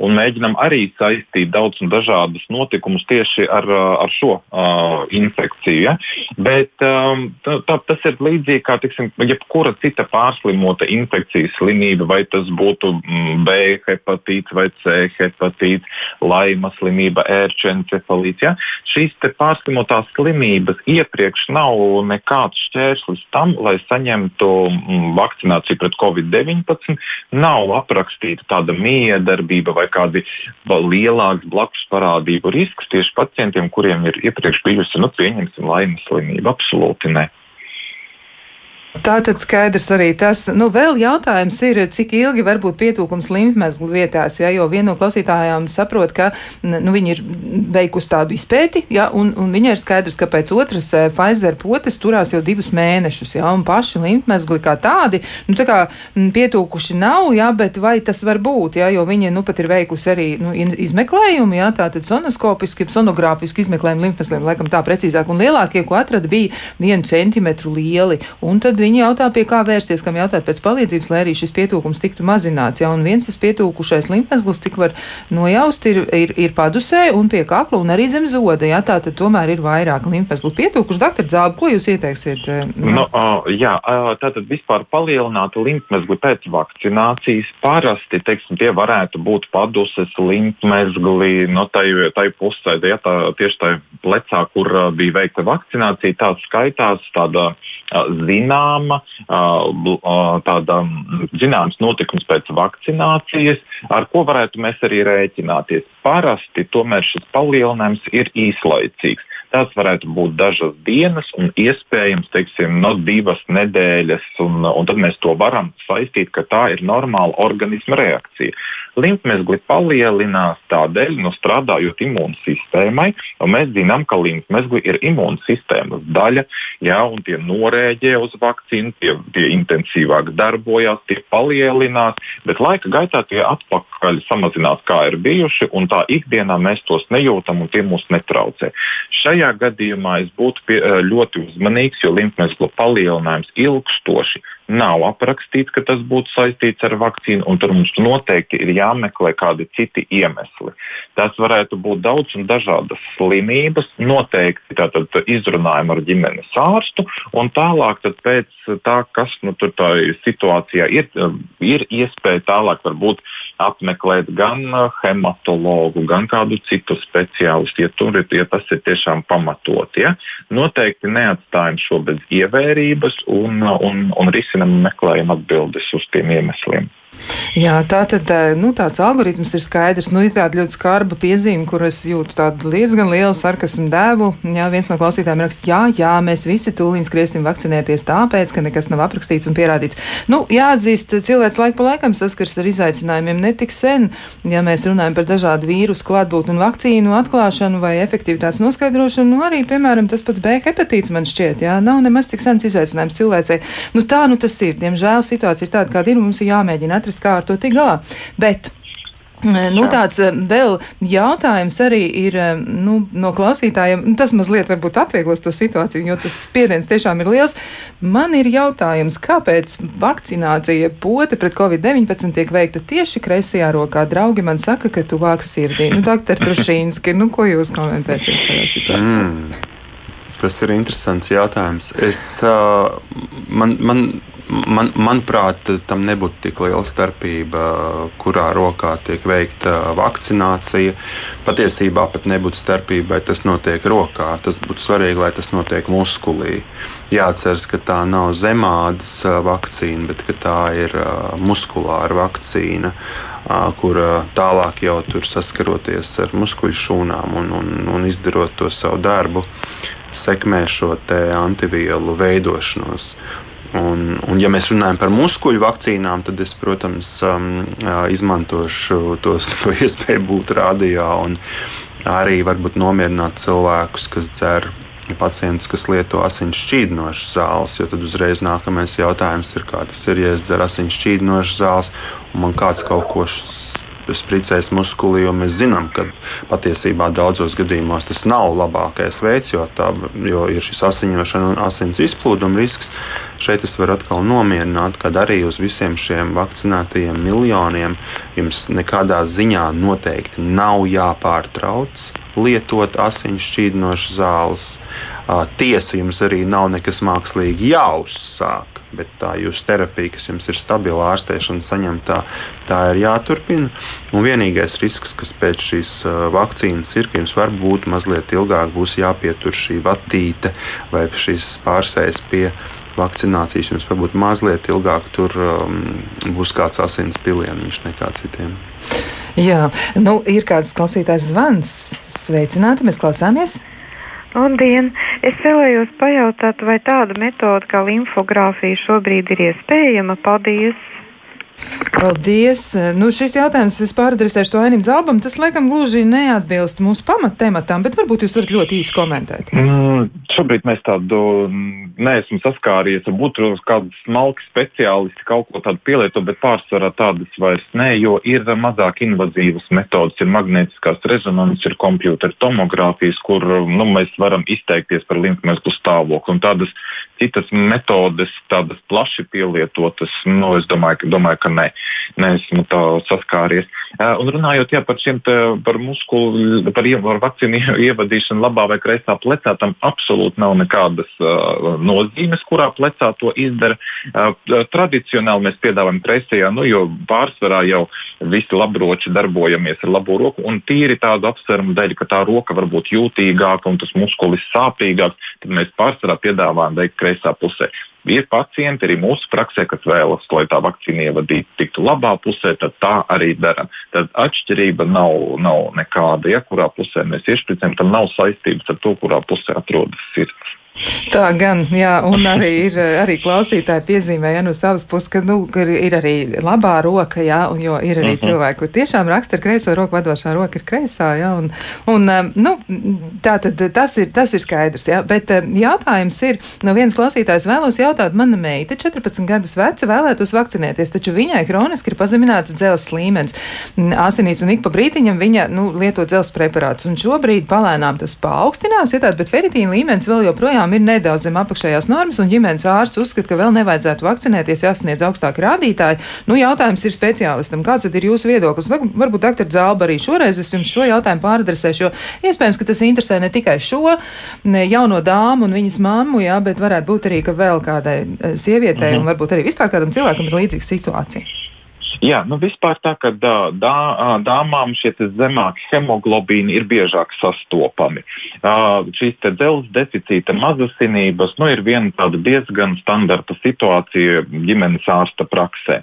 un mēģinam arī saistīt daudz un dažādus notikumus tieši ar, ar šo uh, infekciju. Ja? Bet um, tā, tā, tas ir līdzīgi kā tiksim, jebkura cita pārslimota infekcijas slimība, vai tas būtu mm, B hepatīts vai C hepatīts, laima slimība, ērčencefalīts. Ja? Šīs pārslimotās slimības iepriekš nav nekāds šķērslis tam, lai saņemtu mm, vakcināciju pret covid-19. Nav aprakstīta tāda miedarbība vai kādi lielāks blakus parādību risks tieši pacientiem, kuriem ir iepriekš bijusi, nu, pieņemsim, laimes slimība. Absolūti ne. Tā tad skaidrs arī tas. Nu, vēl jautājums ir, cik ilgi var būt pietūkums limfmezglu vietās, ja, jo viena no klausītājām saprot, ka nu, viņi ir veikusi tādu izpēti, ja, un, un viņai ir skaidrs, ka pēc otras eh, Pfizer potes turās jau divus mēnešus, ja, un paši limfmezgli kā tādi, nu, tā kā pietūkuši nav, ja, bet vai tas var būt, ja, jo viņa, nu, pat ir veikusi arī, nu, izmeklējumu, ja, tātad sonoskopiski, sonogrāfiski izmeklējumu limfmezgliem, laikam tā precīzāk, un lielākie, ko atrada, bija vienu centimetru lieli, un tad viņi jautā, pie kā vērsties, kam jautāt pēc palīdzības, lai arī šis pietūkums tiktu mazināts. Ja? Un viens tas pietūkušais limpmezgls, cik var nojaust, ir, ir, ir padusē un pie kakla un arī zem zoda. Ja? Tā tad tomēr ir vairāk limpmezglu pietūkuši. Doktor Zāba, ko jūs ieteiksiet? Nu, uh, jā, uh, tātad vispār palielinātu limpmezgli pēc vakcinācijas parasti, teiksim, tie varētu būt paduses limpmezgli, no tai, tai pusē, ja tā tieši tai plecā, kur uh, bija veikta vakcinācija, tā skaitās tāda uh, zināma zināma, tāda zināms notikums pēc vakcinācijas, ar ko varētu mēs arī rēķināties. Parasti tomēr šis palielinājums ir īslaicīgs. Tas varētu būt dažas dienas un iespējams teiksim, no divas nedēļas, un, un tad mēs to varam saistīt, ka tā ir normāla organisma reakcija. Limfmezgli palielinās tādēļ, nu, strādājot imūnsistēmai, un mēs zinām, ka limfmezgli ir imūnsistēmas daļa, jā, un tie norēģē uz vakcīnu, tie, tie intensīvāk darbojās, tie palielinās, bet laika gaitā tie atpakaļ samazinās, kā ir bijuši, un tā ikdienā mēs tos nejūtam un tie mūs netraucē. Šajā gadījumā es būtu pie, ļoti uzmanīgs, jo limfmezglu palielinājums ilgstoši nav aprakstīts, ka tas būtu saistīts ar vakcīnu, un tur mums noteikti ir jāmeklē kādi citi iemesli. Tas varētu būt daudz un dažādas slimības, noteikti tātad izrunājumi ar ģimenes ārstu, un tālāk pēc tā, kas nu, tur tā situācijā ir, ir iespēja tālāk varbūt apmeklēt gan hematologu, gan kādu citu speciālistu, ja, tur, ja tas ir tiešām pamatot. Ja? Noteikti neatstājam šo bez ievērības un, un, un risinājums risinam, meklējam atbildes uz tiem iemesliem. Jā, tā tad nu, tāds algoritms ir skaidrs. Nu, ir tāda ļoti skarba piezīme, kur es jūtu tādu diezgan lielu sarkasmu dēvu. Jā, viens no klausītājiem raksta, jā, jā, mēs visi tūlīt skriesim vakcinēties tāpēc, ka nekas nav aprakstīts un pierādīts. Nu, jāatzīst, cilvēks laik pa laikam saskars ar izaicinājumiem netik sen, ja mēs runājam par dažādu vīrusu klātbūtni un vakcīnu atklāšanu vai efektivitātes noskaidrošanu. Nu, arī, piemēram, tas pats B hepatīts man šķiet, jā, nav nemaz tik sens izaicinājums cilvēcei. Nu, tā nu tas ir. Diemžēl situācija ir tāda, kāda ir, mums ir jāmēģina atrast, kā ar to tikt galā. Bet Nu, tāds vēl jautājums arī ir nu, no klausītājiem. Nu, tas mazliet varbūt atvieglos to situāciju, jo tas spiediens tiešām ir liels. Man ir jautājums, kāpēc vakcinācija pote pret covid-19 tiek veikta tieši kreisajā rokā? Draugi man saka, ka tuvāk sirdī. Nu, doktor Trušīnski, nu, ko jūs komentēsiet šajā situācijā? Mm. Tas ir interesants jautājums. Es, man, man man, manuprāt, tam nebūtu tik liela starpība, kurā rokā tiek veikta vakcinācija. Patiesībā pat nebūtu starpība, vai tas notiek rokā. Tas būtu svarīgi, lai tas notiek muskulī. Jāatcerās, ka tā nav zemādas vakcīna, bet tā ir muskulāra vakcīna, kur tālāk jau tur saskaroties ar muskuļu šūnām un, un, un izdarot to savu darbu, sekmē šo antivielu veidošanos. Un, un, ja mēs runājam par muskuļu vakcīnām, tad es, protams, um, izmantošu tos, to (laughs) iespēju būt rādījā un arī varbūt nomierināt cilvēkus, kas dzer pacientus, kas lieto asins šķīdinošas zāles. Jo tad uzreiz nākamais jautājums ir, kā tas ir, ja es dzeru asins šķīdinošas zāles un man kāds kaut ko spricēs muskulī, jo mēs zinām, ka patiesībā daudzos gadījumos tas nav labākais veids, jo, tā, jo ir šis asiņošana un asins izplūduma risks. Šeit es varu atkal nomierināt, ka arī uz visiem šiem vakcinētajiem miljoniem jums nekādā ziņā noteikti nav jāpārtrauc lietot asiņu šķīdinošas zāles. Tiesa jums arī nav nekas mākslīgi jāuzsāk bet tā jūsu terapija, kas jums ir stabila ārstēšana, saņemtā, tā ir jāturpina. Un vienīgais risks, kas pēc šīs vakcīnas ir, ka jums varbūt mazliet ilgāk būs jāpietur šī vatīte vai šīs pārsēs pie vakcinācijas. Jums varbūt mazliet ilgāk tur um, būs kāds asins pilieniņš nekā citiem. Jā, nu, ir kāds klausītājs zvans. Sveicināti, mēs klausāmies! Labdien! Es vēlējos pajautāt, vai tāda metode kā limfogrāfija šobrīd ir iespējama? Paldies! Paldies! Nu, šis jautājums es pāradresēšu to Ainim Zalbam. Tas, laikam, gluži neatbilst mūsu pamattematam, bet varbūt jūs varat ļoti īsi komentēt. Mm, šobrīd mēs tādu neesam saskāries. Būtu kādi smalki speciālisti kaut ko tādu pielieto, bet pārsvarā tādas vairs nē, jo ir mazāk invazīvas metodas. Ir magnētiskās rezonances, ir kompjutera tomogrāfijas, kur nu, mēs varam izteikties par limfmezglu stāvokli. Un tādas citas metodes, tādas plaši pielietotas, nu, es domāju, domāju, ka ne, neesmu tā saskāries. Un runājot jā, par šiem te, par muskulu, par, par vakcīnu ievadīšanu labā vai kreisā plecā, tam absolūti nav nekādas nozīmes, kurā plecā to izdara. Tradicionāli mēs piedāvājam kreisajā, nu, jo pārsvarā jau visi labroči darbojamies ar labo roku, un tīri tādu apsvērumu dēļ, ka tā roka var būt jūtīgāka un tas muskulis sāpīgāks, tad mēs pārsvarā piedāvājam veikt kreisā pusē. Ir pacienti arī mūsu praksē, kas vēlas, lai tā vakcīna ievadītu tiktu labā pusē, tad tā arī darām. Tad atšķirība nav, nav nekāda. Ja kurā pusē mēs iešpricējam, tam nav saistības ar to, kurā pusē atrodas sirds. Tā gan, jā, un arī ir arī klausītāji piezīmē, ja no savas puses, ka, nu, ir arī labā roka, jā, un jo ir arī uh mhm. -huh. cilvēki, kur tiešām raksta ar kreiso roku, vadošā roka ir kreisā, jā, un, un um, nu, tā tad tas ir, tas ir skaidrs, jā, bet um, jautājums ir, no viens klausītājs vēlos jautāt, mana meita 14 gadus veca vēlētos vakcinēties, taču viņai kroniski ir pazemināts dzelzs līmenis asinīs, un ik pa brītiņam viņa, nu, lieto dzelzs preparāts, un šobrīd palēnām tas paaugstinās, ja tāds, bet feritīna līmenis vēl joprojām joprojām ir nedaudz zem apakšējās normas, un ģimenes ārsts uzskata, ka vēl nevajadzētu vakcinēties, jāsniedz augstāki rādītāji. Nu, jautājums ir speciālistam, kāds ir jūsu viedoklis? Varbūt, doktor Zāba, arī šoreiz es jums šo jautājumu pāradresēšu, jo iespējams, ka tas interesē ne tikai šo ne jauno dāmu un viņas mammu, jā, bet varētu būt arī, ka vēl kādai eh, sievietei mhm. un varbūt arī vispār kādam cilvēkam ir līdzīga situācija. Jā, nu vispār tā, ka dā, dā, dāmām šie zemāki hemoglobīni ir biežāk sastopami. Uh, šīs dzelzs deficīta mazasinības nu, ir viena diezgan standarta situācija ģimenes ārsta praksē.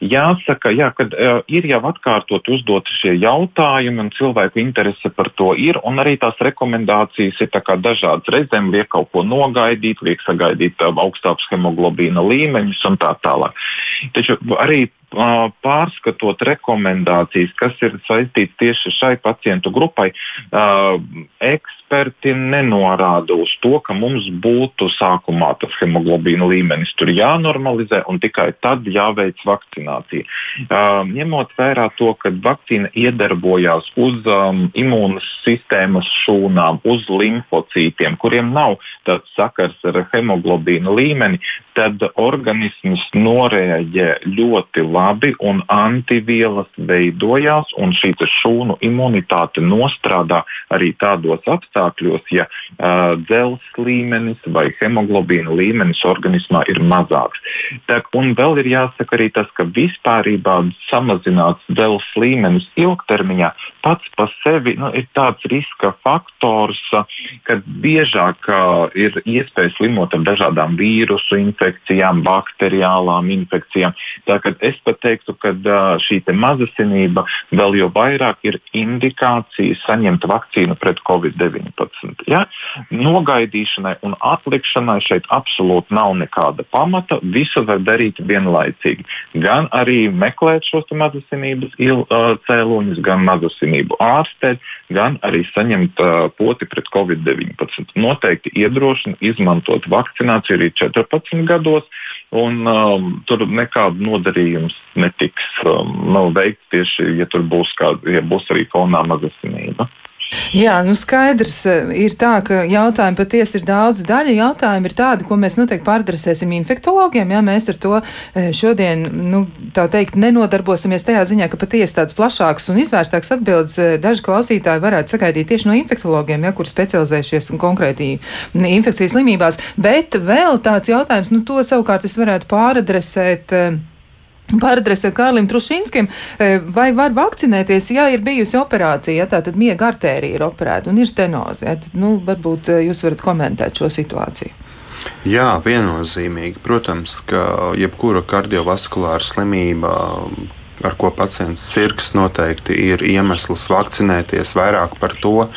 Jāsaka, jā, ka uh, ir jau atkārtot uzdoti šie jautājumi, un cilvēku interese par to ir, un arī tās rekomendācijas ir dažādas. Reizēm liek kaut ko nogaidīt, liek sagaidīt uh, augstākus hemoglobīna līmeņus un tā tālāk. Taču arī pārskatot rekomendācijas, kas ir saistītas tieši šai pacientu grupai, eksperti nenorāda uz to, ka mums būtu sākumā tas hemoglobīna līmenis tur jānormalizē un tikai tad jāveic vakcinācija. Ņemot vērā to, ka vakcīna iedarbojās uz um, imūnas sistēmas šūnām, uz limfocītiem, kuriem nav tāds sakars ar hemoglobīna līmeni, tad organisms noreaģē ļoti labi un antivielas veidojās, un šī šūnu imunitāte nostrādā arī tādos apstākļos apstākļos, ja uh, dzelzs līmenis vai hemoglobīna līmenis organismā ir mazāks. Tā, un vēl ir jāsaka arī tas, ka vispārībā samazināts dzelzs līmenis ilgtermiņā pats par sevi nu, ir tāds riska faktors, ka biežāk ir iespēja slimot ar dažādām vīrusu infekcijām, bakteriālām infekcijām. Tā, es pat teiktu, ka šī mazasinība vēl jau vairāk ir indikācija saņemt vakcīnu pret covid-19. Ja? Nogaidīšanai un atlikšanai šeit absolūti nav nekāda pamata. Visu var darīt vienlaicīgi. Gan arī meklēt šos mazasinības cēloņus, gan mazasinību ārstēt, gan arī saņemt uh, poti pret covid-19. Noteikti iedrošina izmantot vakcināciju arī 14 gados, un um, tur nekāda nodarījums netiks um, veikts tieši, ja tur būs, kāda, ja būs arī fonā mazasinība. Jā, nu skaidrs eh, ir tā, ka jautājumi patiesi ir daudz. Daļa jautājumu ir tādi, ko mēs noteikti pārdresēsim infektologiem, ja mēs ar to eh, šodien, nu, tā teikt, nenodarbosimies tajā ziņā, ka patiesi tāds plašāks un izvērstāks atbildes eh, daži klausītāji varētu sagaidīt tieši no infektologiem, ja, kur specializējušies konkrētī infekcijas slimībās. Bet vēl tāds jautājums, nu, to savukārt es varētu pāradresēt. Pāradresēt Kārlim Trušīnskim, e, vai var vakcinēties, ja ir bijusi operācija, ja tā tad miega artērija ir operēta un ir stenoze? Ja, tad, nu, varbūt e, jūs varat komentēt šo situāciju. Jā, viennozīmīgi. Protams, ka jebkura kardiovaskulāra slimība, ar ko pacients sirgs, noteikti ir iemesls vakcinēties vairāk par to,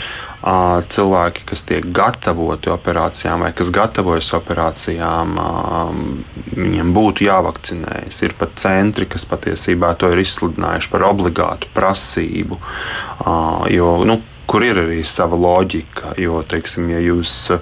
cilvēki, kas tiek gatavoti operācijām vai kas gatavojas operācijām, viņiem būtu jāvakcinējas. Ir pat centri, kas patiesībā to ir izsludinājuši par obligātu prasību. Jo, nu, kur ir arī sava loģika. Jo, teiksim, ja jūs uh,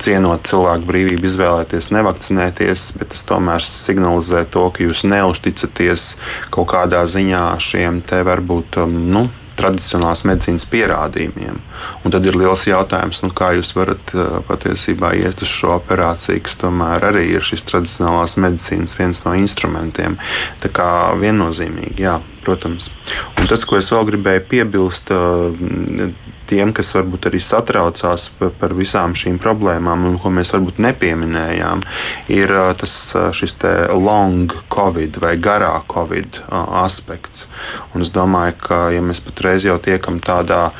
cienot cilvēku brīvību, izvēlēties nevakcinēties, bet tas tomēr signalizē to, ka jūs neusticaties kaut kādā ziņā šiem te varbūt um, nu, tradicionālās medicīnas pierādījumiem. Un tad ir liels jautājums, nu, kā jūs varat uh, patiesībā iet uz šo operāciju, kas tomēr arī ir šis tradicionālās medicīnas viens no instrumentiem. Tā kā viennozīmīgi, jā, protams. Un tas, ko es vēl gribēju piebilst, uh, tiem, kas varbūt arī satraucās par, par visām šīm problēmām, un ko mēs varbūt nepieminējām, ir tas šis long covid vai garā covid aspekts. Un es domāju, ka ja mēs patreiz jau tiekam tādā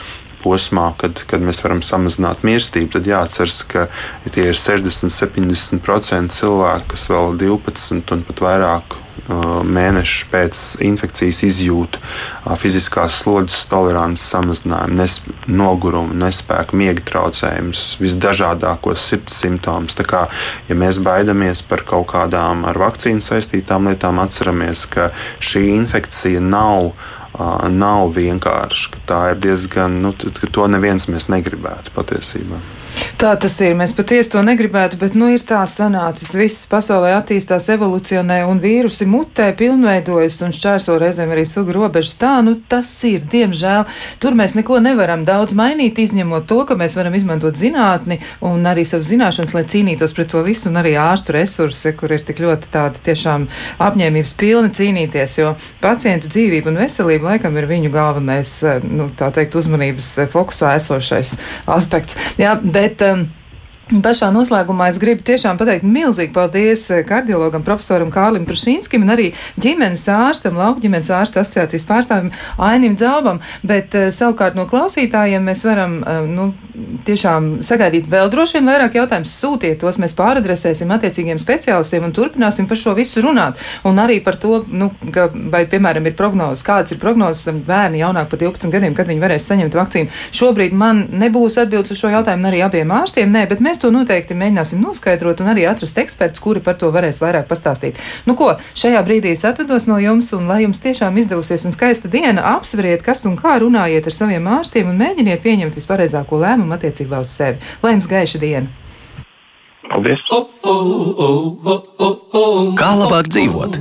posmā, kad, kad mēs varam samazināt mirstību, tad jāatcerās, ka tie ir 60, 70% cilvēku, kas vēl 12 un pat vairāk mēnešus pēc infekcijas izjūt fiziskās slodzes tolerances samazinājumu, nes, nogurumu, nespēku, miega traucējumus, visdažādākos sirds simptomus. Tā kā ja mēs baidāmies par kaut kādām ar vakcīnu saistītām lietām, atceramies, ka šī infekcija nav nav vienkārši. Tā ir diezgan, nu, to neviens mēs negribētu patiesībā. Tā tas ir. Mēs patiesi to negribētu, bet nu ir tā sanācis. Viss pasaulē attīstās, evolucionē un vīrusi mutē, pilnveidojas un šķērso reizēm arī sugu robežas. Tā, nu tas ir, diemžēl. Tur mēs neko nevaram daudz mainīt, izņemot to, ka mēs varam izmantot zinātni un arī savas zināšanas, lai cīnītos pret to visu, un arī ārstu resursi, kur ir tik ļoti tādi tiešām apņēmības pilni cīnīties, jo pacientu dzīvība un veselība laikam ir viņu galvenais, nu, tā teikt, uzmanības fokusā esošais aspekts. Jā, bet Bet um, Pašā noslēgumā es gribu tiešām pateikt milzīgi paldies eh, kardiologam, profesoram Kārlim Trušīnskim un arī ģimenes ārstam, lauku ģimenes ārsta asociācijas pārstāvim Ainim Dzelbam, bet uh, savukārt no klausītājiem mēs varam, uh, nu, tiešām sagaidīt vēl droši vien vairāk jautājumus, sūtiet tos, mēs pāradresēsim attiecīgiem speciālistiem un turpināsim par šo visu runāt. Un arī par to, nu, ka, vai, piemēram, ir prognozes, kādas ir prognozes bērni jaunāk par 12 gadiem, kad viņi varēs saņemt vakcīnu. Šobrīd man nebūs atbildes uz šo jautājumu arī abiem ārstiem, nē, bet mēs Mēs to noteikti mēģināsim noskaidrot un arī atrast ekspertus, kuri par to varēs vairāk pastāstīt. Nu ko, šajā brīdī es atvedos no jums un lai jums tiešām izdevusies un skaista diena, apsveriet, kas un kā runājiet ar saviem ārstiem un mēģiniet pieņemt vispareizāko lēmumu attiecībā uz sevi. Lai jums gaiša diena! Paldies! Kā labāk dzīvot?